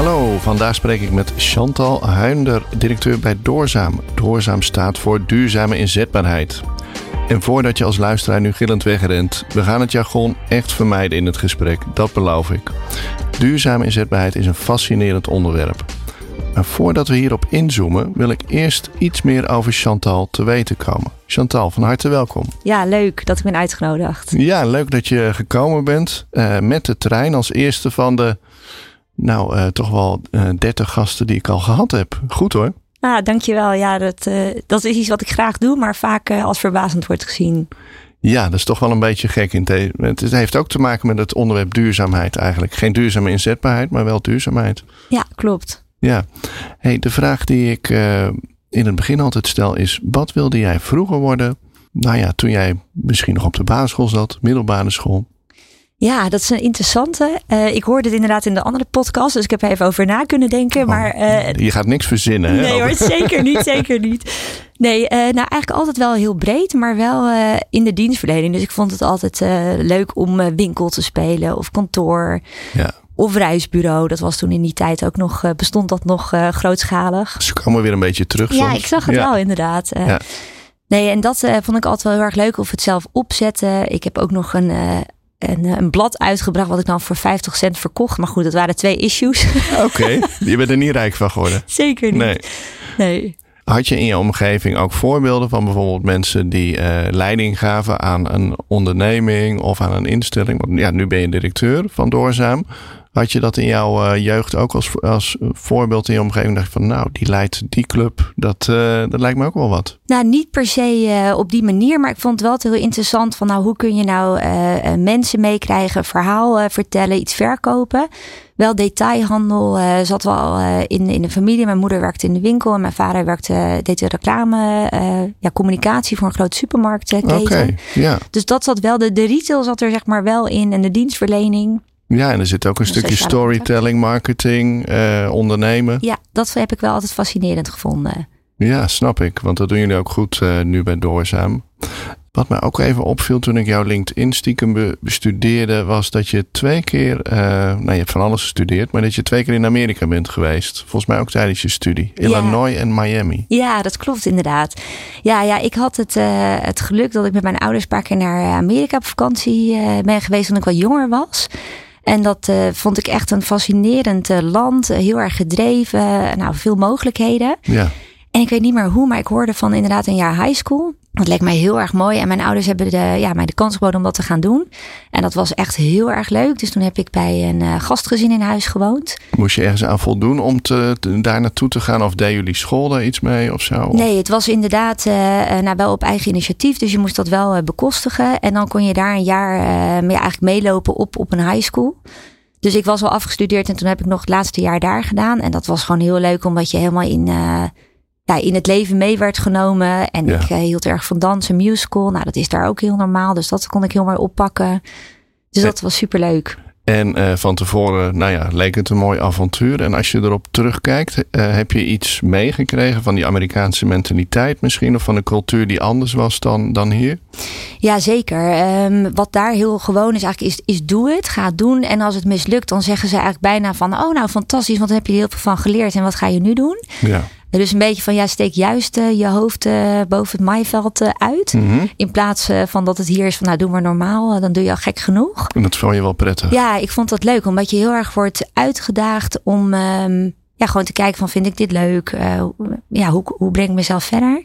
Hallo, vandaag spreek ik met Chantal Huinder, directeur bij Doorzaam. Doorzaam staat voor duurzame inzetbaarheid. En voordat je als luisteraar nu gillend wegrent, we gaan het jargon echt vermijden in het gesprek, dat beloof ik. Duurzame inzetbaarheid is een fascinerend onderwerp. Maar voordat we hierop inzoomen, wil ik eerst iets meer over Chantal te weten komen. Chantal, van harte welkom. Ja, leuk dat ik ben uitgenodigd. Ja, leuk dat je gekomen bent uh, met de trein als eerste van de, nou, uh, toch wel uh, 30 gasten die ik al gehad heb. Goed hoor. Ah, dankjewel. Ja, dat, uh, dat is iets wat ik graag doe, maar vaak als verwazend wordt gezien. Ja, dat is toch wel een beetje gek. In het heeft ook te maken met het onderwerp duurzaamheid eigenlijk. Geen duurzame inzetbaarheid, maar wel duurzaamheid. Ja, klopt. Ja. Hey, de vraag die ik uh, in het begin altijd stel is: wat wilde jij vroeger worden? Nou ja, toen jij misschien nog op de basisschool zat, middelbare school. Ja, dat is een interessante. Uh, ik hoorde het inderdaad in de andere podcast, dus ik heb er even over na kunnen denken. Oh, maar, uh, je gaat niks verzinnen, hè? Nee hoor, zeker niet, zeker niet. Nee, uh, nou eigenlijk altijd wel heel breed, maar wel in de dienstverlening. Dus ik vond het altijd leuk om winkel te spelen of kantoor. Ja. Of reisbureau. Dat was toen in die tijd ook nog, bestond dat nog grootschalig. Ze komen weer een beetje terug Ja, soms. ik zag het ja. wel inderdaad. Ja. Nee, en dat vond ik altijd wel heel erg leuk. Of het zelf opzetten. Ik heb ook nog een een, een blad uitgebracht wat ik dan voor 50 cent verkocht. Maar goed, dat waren twee issues. Oké, okay. je bent er niet rijk van geworden. Zeker niet. Nee. nee. Had je in je omgeving ook voorbeelden van bijvoorbeeld mensen die uh, leiding gaven aan een onderneming of aan een instelling? Want ja, nu ben je directeur van Doorzaam. Had je dat in jouw uh, jeugd ook als, als voorbeeld in je omgeving? Dacht je van nou, die leidt die club. Dat, uh, dat lijkt me ook wel wat. Nou, niet per se uh, op die manier. Maar ik vond het wel heel interessant van nou, hoe kun je nou mensen meekrijgen, verhaal vertellen, iets verkopen. Wel detailhandel zat wel in, in de familie. Mijn moeder werkte in de winkel en mijn vader werkte, deed de reclame, ja, communicatie voor een grote supermarktketen. Oké, okay, ja. Dus dat zat wel, de, de retail zat er zeg maar wel in en de dienstverlening. Ja, en er zit ook een stukje storytelling, marketing, uh, ondernemen. Ja, dat heb ik wel altijd fascinerend gevonden. Ja, snap ik. Want dat doen jullie ook goed uh, nu bij Doorzaam. Wat mij ook even opviel toen ik jouw LinkedIn stiekem bestudeerde, was dat je twee keer, uh, nou je hebt van alles gestudeerd, maar dat je twee keer in Amerika bent geweest. Volgens mij ook tijdens je studie. Ja. Illinois en Miami. Ja, dat klopt inderdaad. Ja, ja ik had het, uh, het geluk dat ik met mijn ouders een paar keer naar Amerika op vakantie uh, ben geweest toen ik wat jonger was. En dat uh, vond ik echt een fascinerend uh, land. Uh, heel erg gedreven. Nou, veel mogelijkheden. Ja. En ik weet niet meer hoe, maar ik hoorde van inderdaad een jaar high school. Dat leek mij heel erg mooi. En mijn ouders hebben de, ja, mij de kans geboden om dat te gaan doen. En dat was echt heel erg leuk. Dus toen heb ik bij een gastgezin in huis gewoond. Moest je ergens aan voldoen om te, te, daar naartoe te gaan? Of deed jullie school daar iets mee of zo? Nee, het was inderdaad nou, wel op eigen initiatief. Dus je moest dat wel bekostigen. En dan kon je daar een jaar mee, eigenlijk meelopen op, op een high school. Dus ik was al afgestudeerd en toen heb ik nog het laatste jaar daar gedaan. En dat was gewoon heel leuk, omdat je helemaal in, ja, in het leven mee werd genomen. En Ja. ik uh, hield erg van dansen, musical. Nou, dat is daar ook heel normaal. Dus dat kon ik heel mooi oppakken. Dus dat was super leuk. En uh, van tevoren, nou ja, leek het een mooi avontuur. En als je erop terugkijkt, uh, heb je iets meegekregen van die Amerikaanse mentaliteit misschien? Of van een cultuur die anders was dan, dan hier? Ja, zeker. Um, wat daar heel gewoon is eigenlijk, is, is doe het, ga het doen. En als het mislukt, dan zeggen ze eigenlijk bijna van, oh nou fantastisch, want daar heb je heel veel van geleerd. En wat ga je nu doen? Ja. Dus een beetje van ja, steek juist uh, je hoofd uh, boven het maaiveld uh, uit. Mm -hmm. In plaats van dat het hier is van nou doe maar normaal, dan doe je al gek genoeg. En dat vond je wel prettig. Ja, ik vond dat leuk, omdat je heel erg wordt uitgedaagd om um, ja, gewoon te kijken van vind ik dit leuk? ja, hoe, hoe breng ik mezelf verder?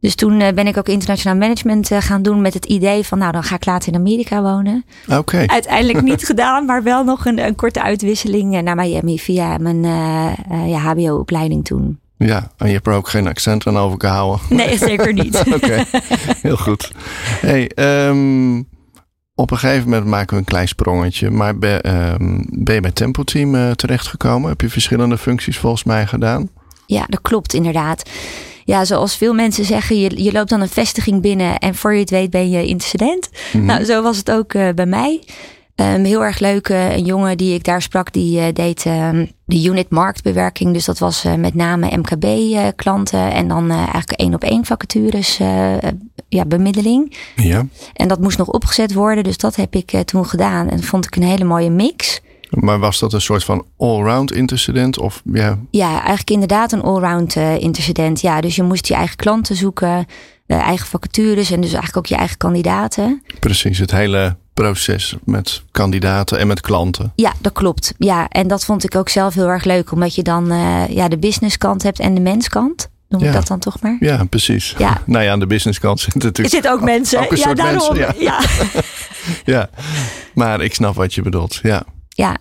Dus toen ben ik ook internationaal management gaan doen met het idee van nou dan ga ik later in Amerika wonen. Oké. Okay. Uiteindelijk niet gedaan, maar wel nog een, een korte uitwisseling naar Miami via mijn ja, HBO-opleiding toen. Ja, en je hebt er ook geen accent aan overgehouden. Nee, zeker niet. Oké, okay. heel goed. Hey, um, Op een gegeven moment maken we een klein sprongetje. Maar ben, ehm, ben je bij Tempo Team uh, terechtgekomen? Heb je verschillende functies volgens mij gedaan? Ja, dat klopt inderdaad. Ja, zoals veel mensen zeggen, je, je loopt dan een vestiging binnen en voor je het weet ben je incident. Mm Nou, zo was het ook uh, bij mij. Um, heel erg leuk. Uh, een jongen die ik daar sprak, die uh, deed uh, de unit marktbewerking. Dus dat was met name MKB-klanten en dan eigenlijk één op één vacatures, ja, bemiddeling. Ja. En dat moest nog opgezet worden, dus dat heb ik toen gedaan. En vond ik een hele mooie mix. Maar was dat een soort van allround intercedent? Of, ja? ja, eigenlijk inderdaad een allround intercedent. Ja, dus je moest je eigen klanten zoeken, eigen vacatures en dus eigenlijk ook je eigen kandidaten. Precies, het hele proces met kandidaten en met klanten. Ja, dat klopt. Ja, en dat vond ik ook zelf heel erg leuk, omdat je dan uh, ja, de businesskant hebt en de menskant. Noem ik dat dan toch maar? Ja, precies. Ja. nou ja, aan de businesskant zit natuurlijk. Er zitten ook mensen. Ook een ja, soort daarom. mensen. Ja. Ja. ja, maar ik snap wat je bedoelt. Ja. ja.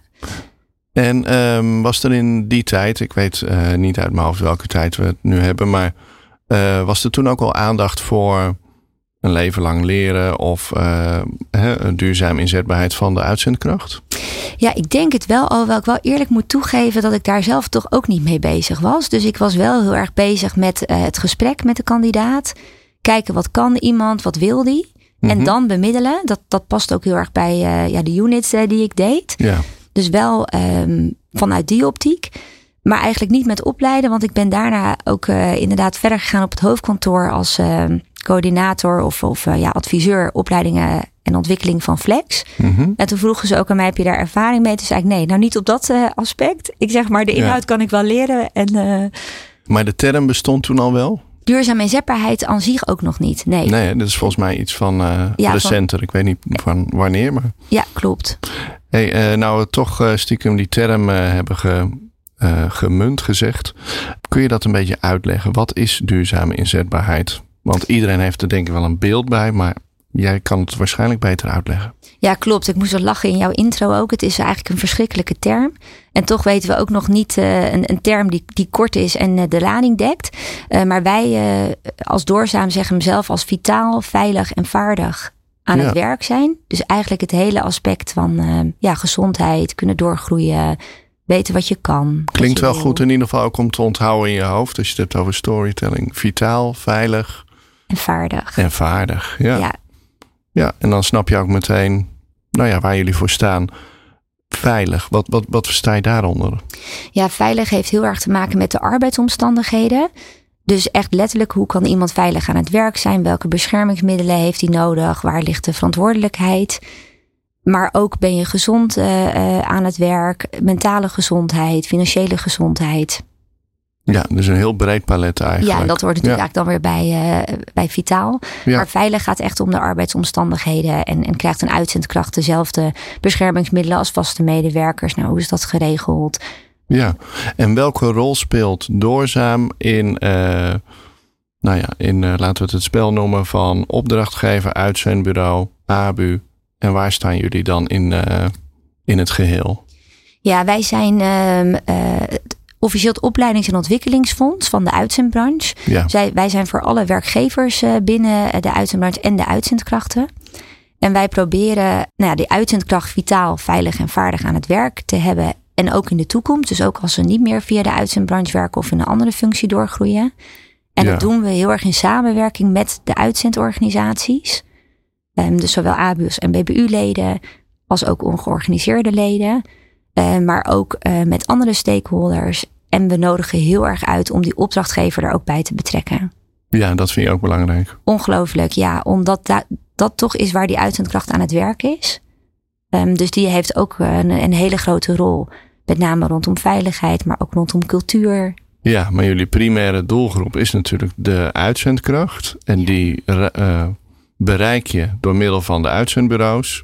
En um, was er in die tijd, ik weet uh, niet uit mijn hoofd welke tijd we het nu hebben, maar uh, was er toen ook al aandacht voor een leven lang leren of uh, een duurzame inzetbaarheid van de uitzendkracht? Ja, ik denk het wel, alhoewel ik wel eerlijk moet toegeven dat ik daar zelf toch ook niet mee bezig was. Dus ik was wel heel erg bezig met uh, het gesprek met de kandidaat. Kijken wat kan iemand, wat wil die. En Mhm. dan bemiddelen. Dat, dat past ook heel erg bij uh, ja, de units die ik deed. Ja, Dus wel um, vanuit die optiek. Maar eigenlijk niet met opleiden, want ik ben daarna ook uh, inderdaad verder gegaan op het hoofdkantoor als uh, coördinator of, of uh, ja, adviseur opleidingen en ontwikkeling van Flex. Mhm. En toen vroegen ze ook aan mij, heb je daar ervaring mee? Toen zei ik, nee, nou niet op dat uh, aspect. Ik zeg maar, de inhoud ja. kan ik wel leren. En, uh, maar de term bestond toen al wel? Duurzame inzetbaarheid aan zich ook nog niet, nee. Nee, dat is volgens mij iets van uh, ja, recenter. Van, ik weet niet van wanneer, maar... Ja, klopt. Hey, nou we toch stiekem die term hebben ge, gemunt gezegd. Kun je dat een beetje uitleggen? Wat is duurzame inzetbaarheid? Want iedereen heeft er denk ik wel een beeld bij, maar jij kan het waarschijnlijk beter uitleggen. Ja, klopt. Ik moest er lachen in jouw intro ook. Het is eigenlijk een verschrikkelijke term. En toch weten we ook nog niet uh, een, een, term die, die kort is en uh, de lading dekt. Uh, maar wij als Doorzaam zeggen hem zelf als vitaal, veilig en vaardig aan ja. het werk zijn. Dus eigenlijk het hele aspect van ja, gezondheid, kunnen doorgroeien, weten wat je kan. Klinkt je wel wil. goed in ieder geval ook om te onthouden in je hoofd. Als je het hebt over storytelling. Vitaal, veilig. En vaardig. En vaardig, ja. ja. Ja, en dan snap je ook meteen, nou ja, waar jullie voor staan. Veilig, wat, wat, wat versta je daaronder? Ja, veilig heeft heel erg te maken met de arbeidsomstandigheden. Dus echt letterlijk, hoe kan iemand veilig aan het werk zijn? Welke beschermingsmiddelen heeft hij nodig? Waar ligt de verantwoordelijkheid? Maar ook ben je gezond uh, uh, aan het werk, mentale gezondheid, financiële gezondheid. Ja, dus een heel breed palet eigenlijk. Ja, en dat hoort natuurlijk ja. eigenlijk dan weer bij, uh, bij Vitaal. Ja. Maar veilig gaat echt om de arbeidsomstandigheden. En, en krijgt een uitzendkracht dezelfde beschermingsmiddelen als vaste medewerkers. Nou, hoe is dat geregeld? Ja, en welke rol speelt Doorzaam in, uh, nou ja, in uh, laten we het het spel noemen van opdrachtgever, uitzendbureau, ABU. En waar staan jullie dan in, in het geheel? Ja, wij zijn officieel het opleidings- en ontwikkelingsfonds van de uitzendbranche. Ja. Zij, wij zijn voor alle werkgevers uh, binnen de uitzendbranche en de uitzendkrachten. En wij proberen nou ja, die uitzendkracht vitaal, veilig en vaardig aan het werk te hebben. En ook in de toekomst. Dus ook als ze niet meer via de uitzendbranche werken of in een andere functie doorgroeien. En Ja. dat doen we heel erg in samenwerking met de uitzendorganisaties. Um, dus zowel ABU's en BBU-leden als ook ongeorganiseerde leden. Uh, maar ook uh, met andere stakeholders. En we nodigen heel erg uit om die opdrachtgever er ook bij te betrekken. Ja, dat vind je ook belangrijk. Ongelooflijk, ja. Omdat da dat toch is waar die uitzendkracht aan het werk is. Um, dus die heeft ook een, een, hele grote rol. Met name rondom veiligheid, maar ook rondom cultuur. Ja, maar jullie primaire doelgroep is natuurlijk de uitzendkracht. En die uh, bereik je door middel van de uitzendbureaus.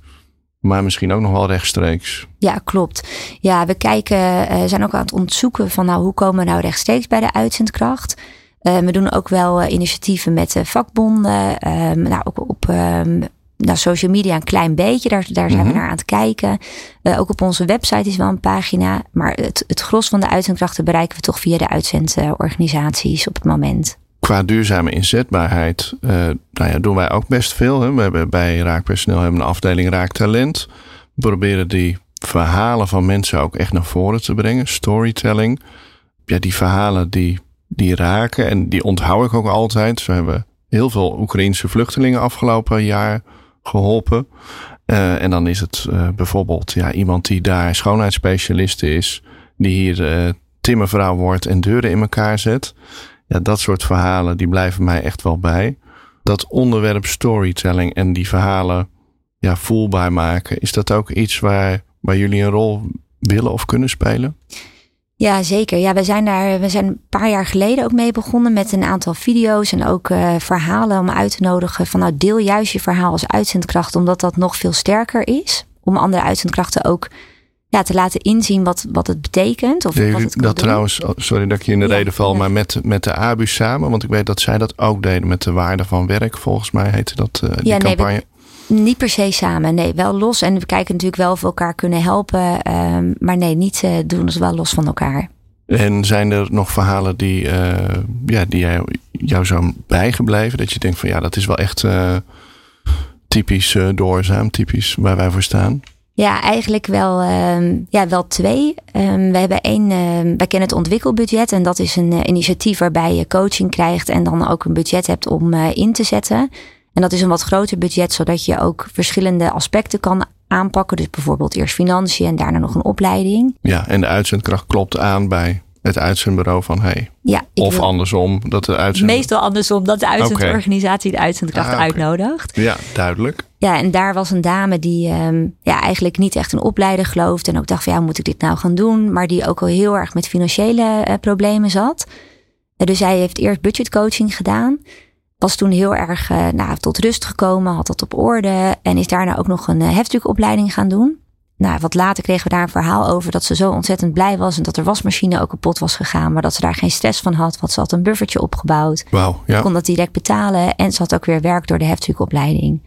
Maar misschien ook nog wel rechtstreeks. Ja, klopt. Ja, we kijken, uh, zijn ook aan het onderzoeken van nou, hoe komen we nou rechtstreeks bij de uitzendkracht. Uh, we doen ook wel uh, initiatieven met vakbonden. Um, nou, ook op um, nou, social media een klein beetje. Daar, daar zijn mm -hmm. we naar aan het kijken. Ook op onze website is wel een pagina. Maar het, het gros van de uitzendkrachten bereiken we toch via de uitzendorganisaties op het moment. Qua duurzame inzetbaarheid uh, nou ja, doen wij ook best veel. Hè. We hebben bij Raakpersoneel hebben een afdeling Raaktalent. We proberen die verhalen van mensen ook echt naar voren te brengen. Storytelling. Ja, die verhalen die, die raken en die onthoud ik ook altijd. We hebben heel veel Oekraïnse vluchtelingen afgelopen jaar geholpen. Uh, en dan is het uh, bijvoorbeeld ja, iemand die daar schoonheidsspecialist is, die hier timmervrouw wordt en deuren in elkaar zet. Ja, dat soort verhalen die blijven mij echt wel bij. Dat onderwerp storytelling en die verhalen ja, voelbaar maken, is dat ook iets waar, waar jullie een rol willen of kunnen spelen? Ja, zeker. Ja, we zijn daar we zijn een paar jaar geleden ook mee begonnen met een aantal video's en ook uh, verhalen om uit te nodigen van nou deel juist je verhaal als uitzendkracht, omdat dat nog veel sterker is. Om andere uitzendkrachten ook ja, te laten inzien wat, wat het betekent. Of wat het dat trouwens, oh, sorry dat ik je in de ja, reden val, maar met, met de ABU samen, want ik weet dat zij dat ook deden met de waarde van werk, volgens mij heette dat uh, die ja, campagne. Nee, niet per se samen, nee, wel los. En we kijken natuurlijk wel of we elkaar kunnen helpen. Um, maar nee, niet uh, doen ze wel los van elkaar. En zijn er nog verhalen die, uh, ja, die jij, jou zijn bijgebleven? Dat je denkt van ja, dat is wel echt typisch doorzaam, typisch waar wij voor staan? Ja, eigenlijk wel, um, ja, wel twee. Um, we hebben één, um, wij kennen het ontwikkelbudget. En dat is een initiatief waarbij je coaching krijgt en dan ook een budget hebt om in te zetten. En dat is een wat groter budget, zodat je ook verschillende aspecten kan aanpakken. Dus bijvoorbeeld eerst financiën en daarna nog een opleiding. Ja, en de uitzendkracht klopt aan bij het uitzendbureau van hey. Ja, of andersom, dat de uitzend... Meestal andersom, dat de uitzendorganisatie de uitzendkracht ah, uitnodigt. Ja, duidelijk. Ja, en daar was een dame die um, ja, eigenlijk niet echt een opleider geloofde. En ook dacht van ja, moet ik dit nou gaan doen? Maar die ook al heel erg met financiële uh, problemen zat. Uh, dus zij heeft eerst budgetcoaching gedaan was toen heel erg uh, nou, tot rust gekomen, had dat op orde en is daarna ook nog een heftruckopleiding gaan doen. Nou, wat later kregen we daar een verhaal over dat ze zo ontzettend blij was en dat de wasmachine ook kapot was gegaan, maar dat ze daar geen stress van had, want ze had een buffertje opgebouwd. Wauw, ja. Kon dat direct betalen en ze had ook weer werk door de heftruckopleiding.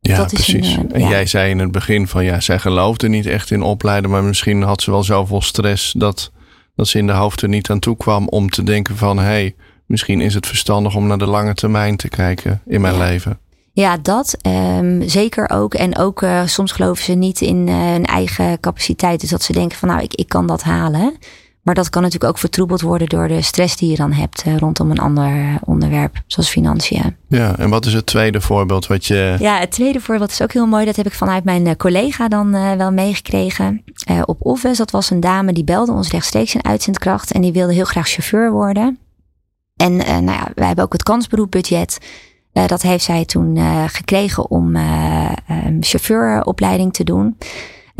Ja, dat precies. Een, uh, en ja. jij zei in het begin van ja, zij geloofde niet echt in opleiden, maar misschien had ze wel zoveel stress dat, dat ze in de hoofd er niet aan toe kwam om te denken van hé, hey, misschien is het verstandig om naar de lange termijn te kijken in mijn leven. Ja, dat um, zeker ook. En ook uh, soms geloven ze niet in uh, hun eigen capaciteit. Dus dat ze denken van nou, ik, ik kan dat halen. Maar dat kan natuurlijk ook vertroebeld worden door de stress die je dan hebt uh, rondom een ander onderwerp, zoals financiën. Ja, en wat is het tweede voorbeeld wat je. Ja, het tweede voorbeeld is ook heel mooi. Dat heb ik vanuit mijn collega dan wel meegekregen. op Office, dat was een dame die belde ons rechtstreeks in uitzendkracht. En die wilde heel graag chauffeur worden. En nou ja, wij hebben ook het kansberoepbudget. Uh, dat heeft zij toen uh, gekregen om um, chauffeuropleiding te doen.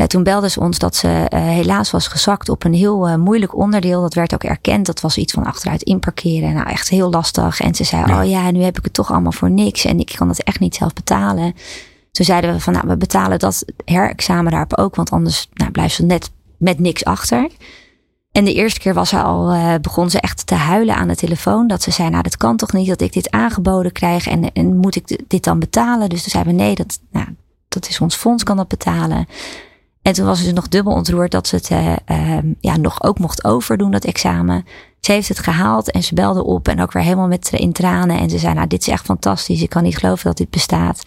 toen belde ze ons dat ze helaas was gezakt op een heel moeilijk onderdeel. Dat werd ook erkend. Dat was iets van achteruit inparkeren. Nou, echt heel lastig. En ze zei, ja. oh ja, nu heb ik het toch allemaal voor niks. En ik kan het echt niet zelf betalen. Toen zeiden we van, nou, we betalen dat herexamen daarop ook. Want anders nou, blijft ze net met niks achter. En de eerste keer was ze al, uh, begon ze echt te huilen aan de telefoon. Dat ze zei, nou dat kan toch niet dat ik dit aangeboden krijg. En, en moet ik dit dan betalen? Dus toen zeiden we, nee, dat, nou, dat is ons fonds, kan dat betalen. En toen was ze nog dubbel ontroerd dat ze het uh, uh, ja, nog ook mocht overdoen, dat examen. Ze heeft het gehaald en ze belde op en ook weer helemaal met in tranen. En ze zei, nou dit is echt fantastisch. Ik kan niet geloven dat dit bestaat.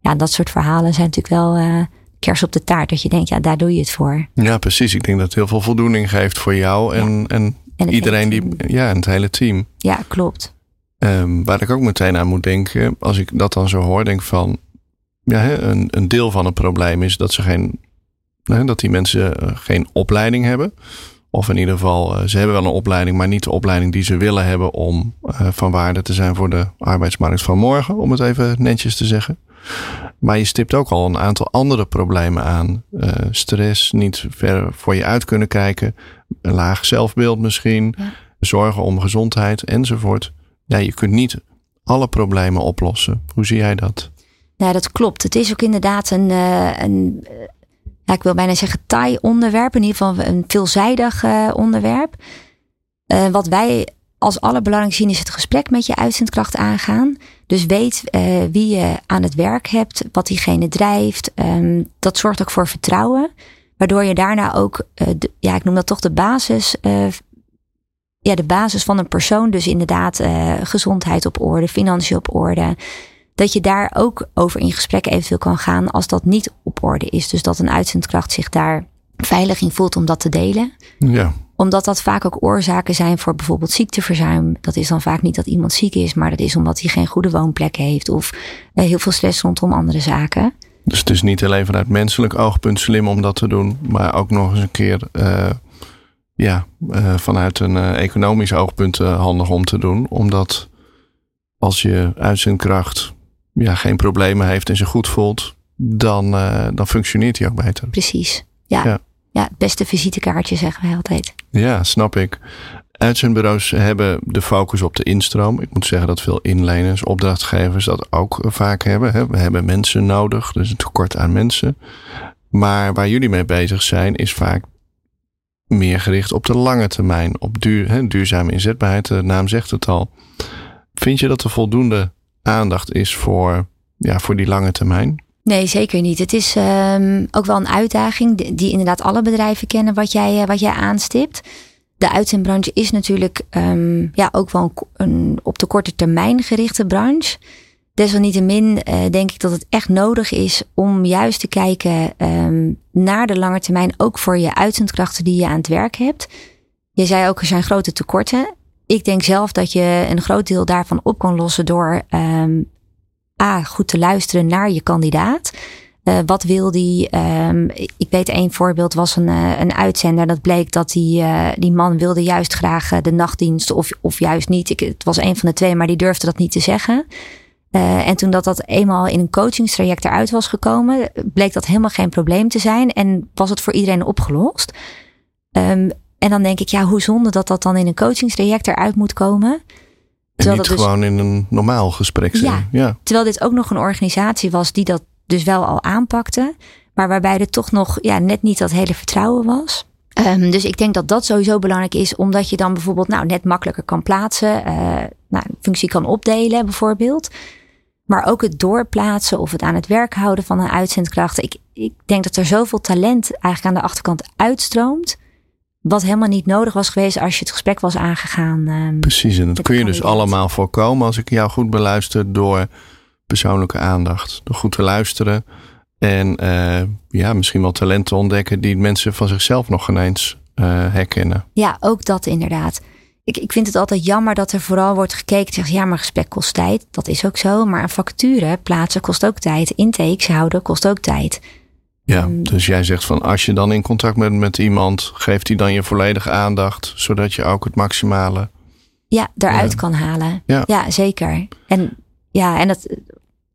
Ja, dat soort verhalen zijn natuurlijk wel uh, kers op de taart. Dat je denkt, ja, daar doe je het voor. Ja, precies. Ik denk dat het heel veel voldoening geeft voor jou en, ja. en, en iedereen die. Ja, en het hele team. Ja, klopt. Um, waar ik ook meteen aan moet denken, als ik dat dan zo hoor, denk van. Ja, een, een deel van het probleem is dat ze geen. dat die mensen eh, geen opleiding hebben. Of in ieder geval, eh, ze hebben wel een opleiding, maar niet de opleiding die ze willen hebben om uh, van waarde te zijn voor de arbeidsmarkt van morgen, om het even netjes te zeggen. Maar je stipt ook al een aantal andere problemen aan. Uh, stress, niet ver voor je uit kunnen kijken, een laag zelfbeeld misschien, ja. zorgen om gezondheid enzovoort. Ja, je kunt niet alle problemen oplossen. Hoe zie jij dat? Nou, dat klopt. Het is ook inderdaad een, uh, een ja, ik wil bijna zeggen taai onderwerp, in ieder geval een veelzijdig uh, onderwerp. Uh, wat wij als allerbelangrijkste zien is het gesprek met je uitzendkracht aangaan. Dus weet uh, wie je aan het werk hebt, wat diegene drijft. Um, dat zorgt ook voor vertrouwen. Waardoor je daarna ook, de, ja, ik noem dat toch de basis uh, ja, de basis van een persoon. Dus inderdaad gezondheid op orde, financiën op orde. Dat je daar ook over in gesprek eventueel kan gaan als dat niet op orde is. Dus dat een uitzendkracht zich daar veilig in voelt om dat te delen. Ja. Omdat dat vaak ook oorzaken zijn voor bijvoorbeeld ziekteverzuim. Dat is dan vaak niet dat iemand ziek is, maar dat is omdat hij geen goede woonplek heeft of uh, heel veel stress rondom andere zaken. Dus het is niet alleen vanuit menselijk oogpunt slim om dat te doen, maar ook nog eens een keer uh, ja, uh, vanuit een economisch oogpunt handig om te doen. Omdat als je uitzendkracht ja, geen problemen heeft en zich goed voelt, dan, dan functioneert hij ook beter. Precies, ja. ja. Ja. het beste visitekaartje zeggen wij altijd. Ja, snap ik. Uitzendbureaus hebben de focus op de instroom. Ik moet zeggen dat veel inleners, opdrachtgevers dat ook vaak hebben. We hebben mensen nodig, dus een tekort aan mensen. Maar waar jullie mee bezig zijn, is vaak meer gericht op de lange termijn. Op duur, hè, duurzame inzetbaarheid, de naam zegt het al. Vind je dat er voldoende aandacht is voor, ja, voor die lange termijn? Nee, zeker niet. Het is um, ook wel een uitdaging die, inderdaad alle bedrijven kennen wat jij, wat jij aanstipt de uitzendbranche is natuurlijk um, ja, ook wel een, een, op de korte termijn gerichte branche. Desalniettemin uh, denk ik dat het echt nodig is om juist te kijken um, naar de lange termijn, ook voor je uitzendkrachten die je aan het werk hebt. Je zei ook, er zijn grote tekorten. Ik denk zelf dat je een groot deel daarvan op kan lossen door A, goed te luisteren naar je kandidaat. Uh, wat wil die? Um, ik weet één voorbeeld was een, uh, een uitzender. Dat bleek dat die, uh, die man wilde juist graag de nachtdienst of, of juist niet. Ik, het was een van de twee, maar die durfde dat niet te zeggen. en toen dat dat eenmaal in een coachingstraject eruit was gekomen, bleek dat helemaal geen probleem te zijn. En was het voor iedereen opgelost. Um, en dan denk ik, ja, hoe zonde dat dat dan in een coachingstraject eruit moet komen. Terwijl niet dat dus, gewoon in een normaal gesprek zijn. Ja, ja, terwijl dit ook nog een organisatie was die dat dus wel al aanpakte. Maar waarbij er toch nog ja, net niet dat hele vertrouwen was. Um, dus ik denk dat dat sowieso belangrijk is, omdat je dan bijvoorbeeld nou, net makkelijker kan plaatsen, uh, nou, een functie kan opdelen bijvoorbeeld. Maar ook het doorplaatsen of het aan het werk houden van een uitzendkracht. Ik, ik denk dat er zoveel talent eigenlijk aan de achterkant uitstroomt. Wat helemaal niet nodig was geweest als je het gesprek was aangegaan. Um, Precies, en dat kun je dus allemaal voorkomen als ik jou goed beluister door persoonlijke aandacht. Door goed te luisteren. En uh, ja, misschien wel talenten ontdekken die mensen van zichzelf nog geen eens uh, herkennen. Ja, ook dat inderdaad. Ik, ik vind het altijd jammer dat er vooral wordt gekeken. Zegt, ja, maar gesprek kost tijd. Dat is ook zo. Maar een vacature plaatsen kost ook tijd. Intakes houden kost ook tijd. Ja, um, dus jij zegt van als je dan in contact bent met iemand, geeft hij dan je volledige aandacht, zodat je ook het maximale. Ja, ja. kan halen. Ja. ja, zeker. En ja, en dat,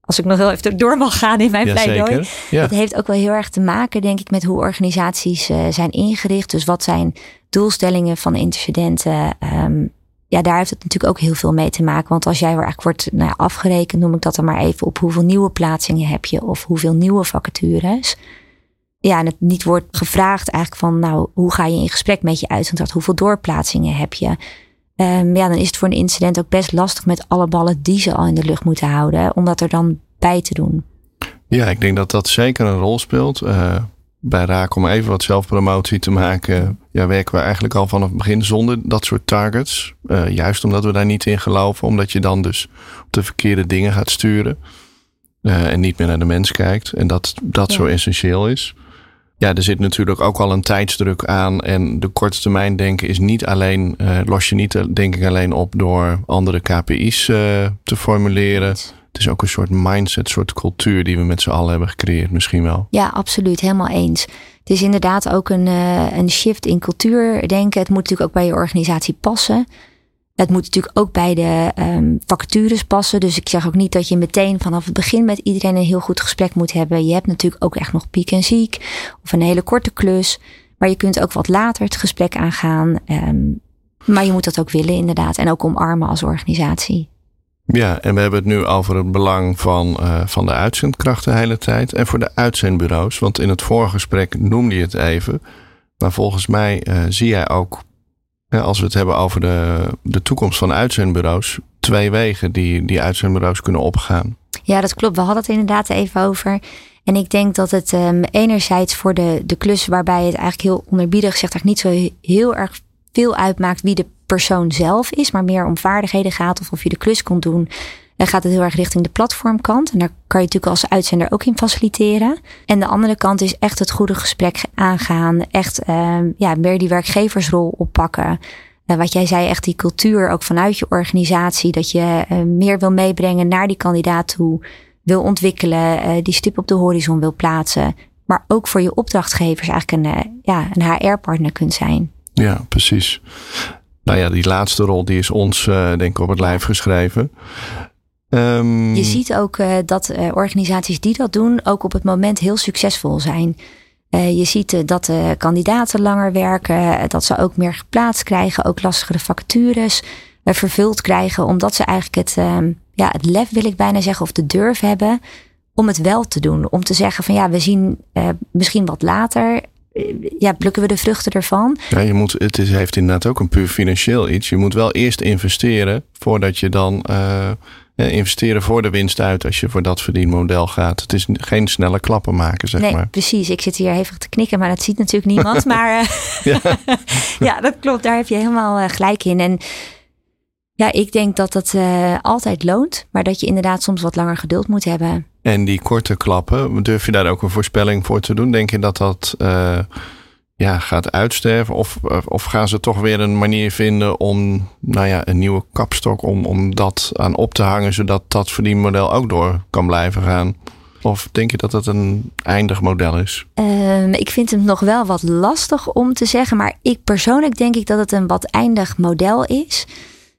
als ik nog heel even door mag gaan in mijn ja, pleidooi. Ja. Dat heeft ook wel heel erg te maken, denk ik, met hoe organisaties uh, zijn ingericht. Dus wat zijn doelstellingen van incidenten? Um, ja, daar heeft het natuurlijk ook heel veel mee te maken. Want als jij eigenlijk wordt nou ja, afgerekend, noem ik dat dan maar even, op hoeveel nieuwe plaatsingen heb je of hoeveel nieuwe vacatures. Ja, en het niet wordt gevraagd eigenlijk van, nou, hoe ga je in gesprek met je uitzendkracht? Hoeveel doorplaatsingen heb je? Um, ja, dan is het voor een incident ook best lastig met alle ballen die ze al in de lucht moeten houden, om dat er dan bij te doen. Ja, ik denk dat dat zeker een rol speelt. Uh, bij Raak, om even wat zelfpromotie te maken, ja, werken we eigenlijk al vanaf het begin zonder dat soort targets. Uh, juist omdat we daar niet in geloven, omdat je dan dus op de verkeerde dingen gaat sturen. Uh, en niet meer naar de mens kijkt. En dat dat ja. zo essentieel is ja, er zit natuurlijk ook al een tijdsdruk aan. En de korte termijn denken is niet alleen, uh, los je niet denk ik alleen op door andere KPI's te formuleren. Het is ook een soort mindset, een soort cultuur die we met z'n allen hebben gecreëerd, misschien wel. Ja, absoluut, helemaal eens. Het is inderdaad ook een, uh, een shift in cultuur denken. Het moet natuurlijk ook bij je organisatie passen. Het moet natuurlijk ook bij de um, vacatures passen. Dus ik zeg ook niet dat je meteen vanaf het begin met iedereen een heel goed gesprek moet hebben. Je hebt natuurlijk ook echt nog piek en ziek of een hele korte klus. Maar je kunt ook wat later het gesprek aangaan. Um, maar je moet dat ook willen inderdaad. En ook omarmen als organisatie. Ja, en we hebben het nu over het belang van, uh, van de uitzendkracht de hele tijd. En voor de uitzendbureaus. Want in het vorige gesprek noemde je het even. Maar volgens mij uh, zie jij ook als we het hebben over de, de toekomst van uitzendbureaus, twee wegen die, die uitzendbureaus kunnen opgaan. Ja, dat klopt. We hadden het inderdaad even over. En ik denk dat het um, enerzijds voor de, de klus waarbij het eigenlijk heel onderbiedig zegt, eigenlijk niet zo heel erg veel uitmaakt wie de persoon zelf is, maar meer om vaardigheden gaat of of je de klus kon doen. Dan gaat het heel erg richting de platformkant. En daar kan je natuurlijk als uitzender ook in faciliteren. En de andere kant is echt het goede gesprek aangaan. Echt uh, ja, meer die werkgeversrol oppakken. Uh, wat jij zei, echt die cultuur ook vanuit je organisatie. Dat je uh, meer wil meebrengen naar die kandidaat toe. Wil ontwikkelen, eh, die stip op de horizon wil plaatsen. Maar ook voor je opdrachtgevers eigenlijk een, ja, een HR-partner kunt zijn. Ja, precies. Nou ja, die laatste rol die is ons denk ik op het lijf geschreven. Um, je ziet ook uh, dat uh, organisaties die dat doen ook op het moment heel succesvol zijn. Je ziet dat de kandidaten langer werken, dat ze ook meer geplaatst krijgen, ook lastigere vacatures vervuld krijgen, omdat ze eigenlijk het, ehm, ja, het lef wil ik bijna zeggen, of de durf hebben om het wel te doen. Om te zeggen van ja, we zien misschien wat later ja, plukken we de vruchten ervan. Ja, je moet, het is, heeft inderdaad ook een puur financieel iets. Je moet wel eerst investeren voordat je dan uh, investeren voor de winst uit als je voor dat verdienmodel gaat. Het is geen snelle klappen maken, zeg nee, maar. Precies, ik zit hier hevig te knikken, maar dat ziet natuurlijk niemand. maar uh, ja. ja. dat klopt. Daar heb je helemaal gelijk in. En ja, ik denk dat dat uh, altijd loont, maar dat je inderdaad soms wat langer geduld moet hebben. En die korte klappen, durf je daar ook een voorspelling voor te doen? Denk je dat dat uh, ja, gaat uitsterven? Of, of gaan ze toch weer een manier vinden om nou ja, een nieuwe kapstok om, om dat aan op te hangen, zodat dat verdienmodel ook door kan blijven gaan? Of denk je dat dat een eindig model is? Um, ik vind het nog wel wat lastig om te zeggen. Maar ik persoonlijk denk ik dat het een wat eindig model is.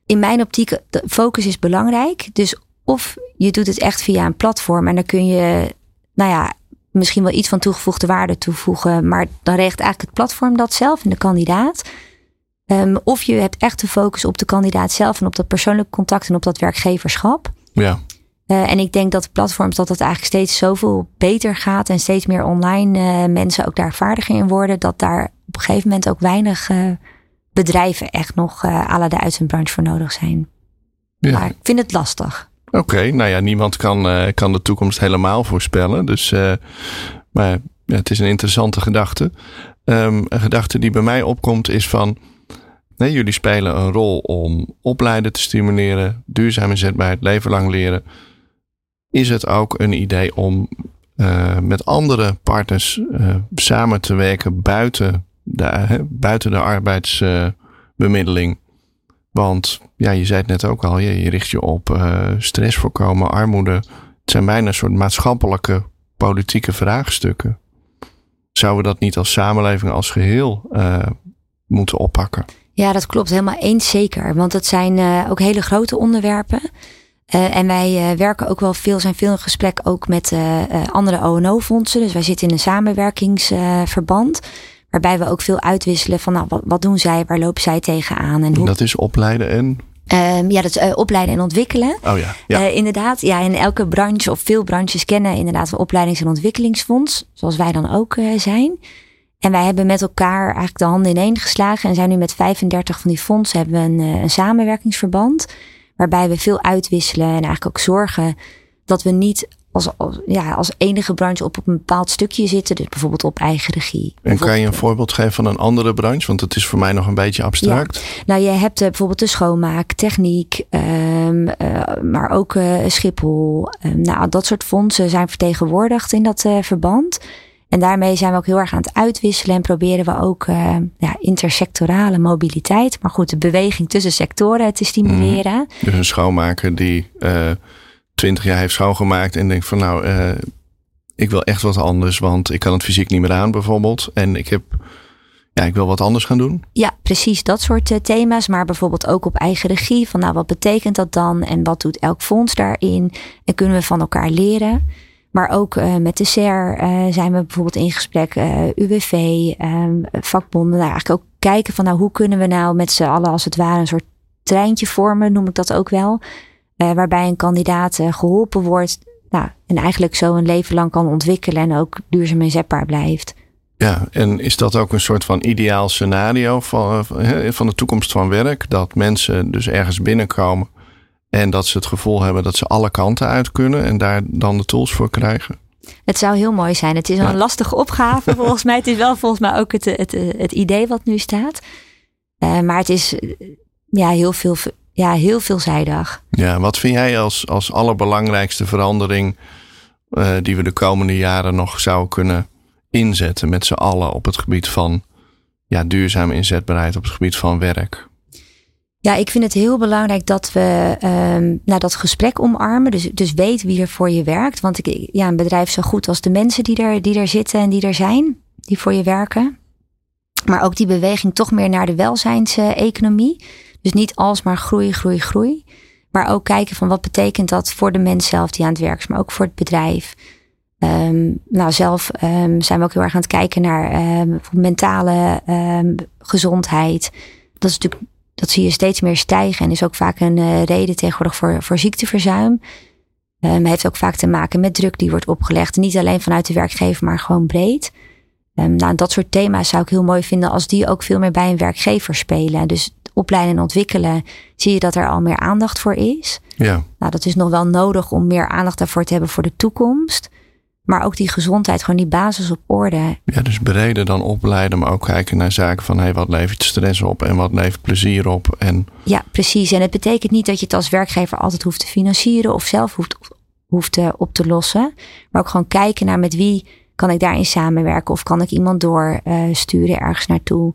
In mijn optiek, de focus is belangrijk. Dus of je doet het echt via een platform en dan kun je, nou ja, misschien wel iets van toegevoegde waarde toevoegen. Maar dan regelt eigenlijk het platform dat zelf en de kandidaat. Um, of je hebt echt de focus op de kandidaat zelf en op dat persoonlijke contact en op dat werkgeverschap. Ja. Uh, en ik denk dat de platforms dat het eigenlijk steeds zoveel beter gaat en steeds meer online uh, mensen ook daar vaardiger in worden, dat daar op een gegeven moment ook weinig uh, bedrijven echt nog à la de uitzendbranche voor nodig zijn. Ja. Maar ik vind het lastig. Oké, okay, nou ja, niemand kan, uh, kan de toekomst helemaal voorspellen. Dus, uh, maar ja, het is een interessante gedachte. Um, een gedachte die bij mij opkomt is van, nee, jullie spelen een rol om opleiden te stimuleren, duurzaam inzetbaarheid, leven lang leren. Is het ook een idee om uh, met andere partners samen te werken buiten buiten de arbeidsbemiddeling? Want ja, je zei het net ook al, je, richt je op uh, stress voorkomen, armoede. Het zijn bijna een soort maatschappelijke politieke vraagstukken. Zouden we dat niet als samenleving als geheel uh, moeten oppakken? Ja, dat klopt helemaal eens zeker. Want het zijn uh, ook hele grote onderwerpen. En wij werken ook wel veel, zijn veel in gesprek ook met andere ONO-fondsen. Dus wij zitten in een samenwerkingsverband. Waarbij we ook veel uitwisselen van nou, wat, wat doen zij, waar lopen zij tegenaan. En hoe... Dat is opleiden en? Um, ja, dat is uh, opleiden en ontwikkelen. Oh ja. ja. Uh, inderdaad, ja, in elke branche of veel branches kennen inderdaad een opleidings- en ontwikkelingsfonds, zoals wij dan ook uh, zijn. En wij hebben met elkaar eigenlijk de handen ineen geslagen en zijn nu met 35 van die fondsen hebben we een, een samenwerkingsverband. Waarbij we veel uitwisselen en eigenlijk ook zorgen dat we niet als, als, ja, als enige branche op, een bepaald stukje zitten. Dus bijvoorbeeld op eigen regie. En kan je een voorbeeld geven van een andere branche? Want het is voor mij nog een beetje abstract. Ja. Nou, je hebt uh, bijvoorbeeld de schoonmaak, techniek, um, uh, maar ook uh, Schiphol. Um, nou, dat soort fondsen zijn vertegenwoordigd in dat verband. En daarmee zijn we ook heel erg aan het uitwisselen en proberen we ook ja, intersectorale mobiliteit, maar goed, de beweging tussen sectoren te stimuleren. Mm. Dus een schoonmaker die twintig jaar heeft schoongemaakt en denkt van nou, uh, ik wil echt wat anders, want ik kan het fysiek niet meer aan bijvoorbeeld. En ik heb, ja, ik wil wat anders gaan doen. Ja, precies dat soort uh, thema's, maar bijvoorbeeld ook op eigen regie. Van nou, wat betekent dat dan en wat doet elk fonds daarin? En kunnen we van elkaar leren? Maar ook uh, met de SER zijn we bijvoorbeeld in gesprek, UWV, um, vakbonden. Nou, eigenlijk ook kijken van nou, hoe kunnen we nou met z'n allen als het ware een soort treintje vormen, noem ik dat ook wel uh, waarbij een kandidaat uh, geholpen wordt. Nou, en eigenlijk zo een leven lang kan ontwikkelen en ook duurzaam inzetbaar blijft. Ja, en is dat ook een soort van ideaal scenario van, eh, van de toekomst van werk? Dat mensen dus ergens binnenkomen en dat ze het gevoel hebben dat ze alle kanten uit kunnen en daar dan de tools voor krijgen? Het zou heel mooi zijn. Het is ja. een lastige opgave volgens mij. Het is wel volgens mij ook het, het, het idee wat nu staat. maar het is ja, heel, veel, ja, heel veelzijdig. Ja, wat vind jij als, als allerbelangrijkste verandering die we de komende jaren nog zouden kunnen inzetten met z'n allen op het gebied van ja, duurzame inzetbaarheid, op het gebied van werk? Ja, ik vind het heel belangrijk dat we um, nou, dat gesprek omarmen. Dus, dus weet wie er voor je werkt. Want ik, ja, een bedrijf zo goed als de mensen die er, die er zitten en die er zijn, die voor je werken. Maar ook die beweging toch meer naar de welzijnseconomie. Dus niet alsmaar groei, groei, groei. Maar ook kijken van wat betekent dat voor de mens zelf die aan het werk is, maar ook voor het bedrijf. Um, nou, zelf um, zijn we ook heel erg aan het kijken naar um, mentale gezondheid. Dat is natuurlijk dat zie je steeds meer stijgen en is ook vaak een uh, reden tegenwoordig voor, voor ziekteverzuim. Heeft ook vaak te maken met druk die wordt opgelegd. Niet alleen vanuit de werkgever, maar gewoon breed. Um, nou, dat soort thema's zou ik heel mooi vinden als die ook veel meer bij een werkgever spelen. Dus opleiden en ontwikkelen, zie je dat er al meer aandacht voor is. Ja. Nou, dat is nog wel nodig om meer aandacht daarvoor te hebben voor de toekomst. Maar ook die gezondheid, gewoon die basis op orde. Ja, dus breder dan opleiden, maar ook kijken naar zaken van hey, wat levert stress op en wat levert plezier op. En... Ja, precies. En het betekent niet dat je het als werkgever altijd hoeft te financieren of zelf hoeft, hoeft uh, op te lossen. Maar ook gewoon kijken naar met wie kan ik daarin samenwerken of kan ik iemand doorsturen uh, ergens naartoe.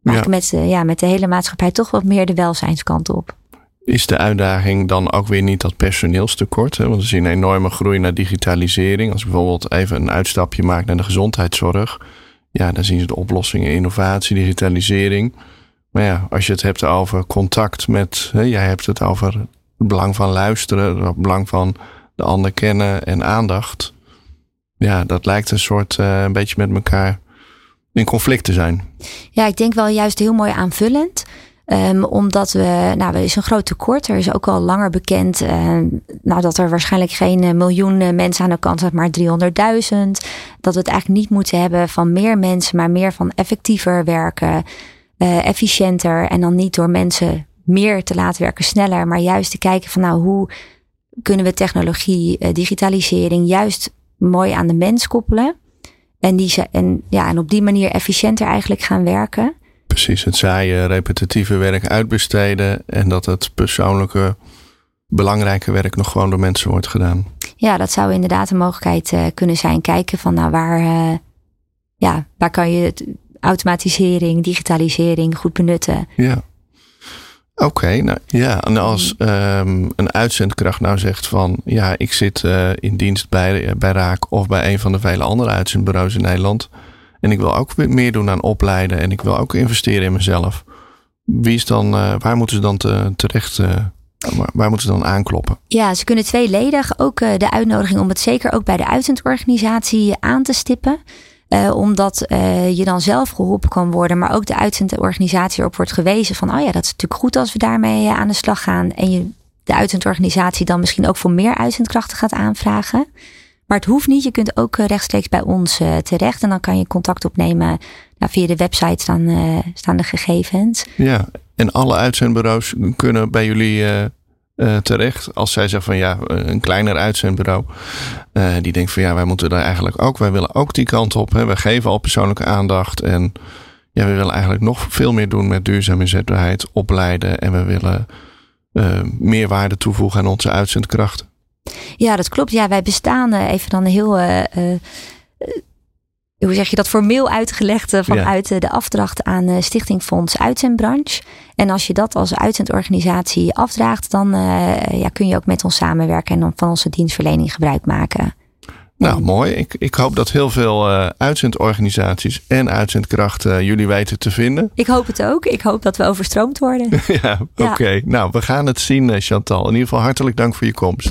Maar ja. met, uh, ja, met de hele maatschappij toch wat meer de welzijnskant op is de uitdaging dan ook weer niet dat personeelstekort? Hè? Want we zien een enorme groei naar digitalisering. Als bijvoorbeeld even een uitstapje maakt naar de gezondheidszorg. Ja, dan zien ze de oplossingen innovatie, digitalisering. Maar ja, als je het hebt over contact met... Hè, jij hebt het over het belang van luisteren. Het belang van de ander kennen en aandacht. Ja, dat lijkt een soort uh, een beetje met elkaar in conflict te zijn. Ja, ik denk wel juist heel mooi aanvullend. Um, omdat we, nou, er is een groot tekort. Er is ook al langer bekend uh, nou, dat er waarschijnlijk geen uh, miljoen uh, mensen aan de kant zijn, maar 300.000. Dat we het eigenlijk niet moeten hebben van meer mensen, maar meer van effectiever werken, efficiënter. En dan niet door mensen meer te laten werken, sneller, maar juist te kijken van nou, hoe kunnen we technologie, digitalisering juist mooi aan de mens koppelen. En, die, en, ja, en op die manier efficiënter eigenlijk gaan werken precies het saaie, repetitieve werk uitbesteden. En dat het persoonlijke, belangrijke werk nog gewoon door mensen wordt gedaan. Ja, dat zou inderdaad een mogelijkheid uh, kunnen zijn. Kijken van nou waar, uh, ja, waar kan je het, automatisering, digitalisering goed benutten. Ja. Oké, okay, nou ja, en als um, een uitzendkracht nou zegt van ja, ik zit uh, in dienst bij, bij Raak of bij een van de vele andere uitzendbureaus in Nederland. En ik wil ook meer doen aan opleiden. En ik wil ook investeren in mezelf. Wie is dan, uh, waar moeten ze dan te, terecht? Uh, waar, moeten ze dan aankloppen? Ja, ze kunnen tweeledig ook de uitnodiging om het zeker ook bij de uitzendorganisatie aan te stippen. Omdat je dan zelf geholpen kan worden, maar ook de uitzendorganisatie erop wordt gewezen van, oh ja, dat is natuurlijk goed als we daarmee aan de slag gaan. En je de uitzendorganisatie dan misschien ook voor meer uitzendkrachten gaat aanvragen. Maar het hoeft niet. Je kunt ook eh, rechtstreeks bij ons uh, terecht. En dan kan je contact opnemen. Nou, via de website staan, uh, staan de gegevens. Ja, en alle uitzendbureaus kunnen bij jullie terecht. Als zij zeggen van ja, een kleiner uitzendbureau. die denkt van ja, wij moeten daar eigenlijk ook. Wij willen ook die kant op. Hè. Wij geven al persoonlijke aandacht. En ja, we willen eigenlijk nog veel meer doen met duurzame inzetbaarheid. Opleiden. En we willen meer waarde toevoegen aan onze uitzendkrachten. Ja, dat klopt. Ja, wij bestaan even dan heel. Hoe zeg je dat formeel uitgelegd vanuit ja. de afdracht aan Stichting Fonds Uitzendbranche. En als je dat als uitzendorganisatie afdraagt, dan ja, kun je ook met ons samenwerken en dan van onze dienstverlening gebruik maken. Nou, mooi. Ik, ik hoop dat heel veel uh, uitzendorganisaties en uitzendkrachten jullie weten te vinden. Ik hoop het ook. Ik hoop dat we overstroomd worden. ja, oké. Okay. Nou, we gaan het zien, Chantal. In ieder geval hartelijk dank voor je komst.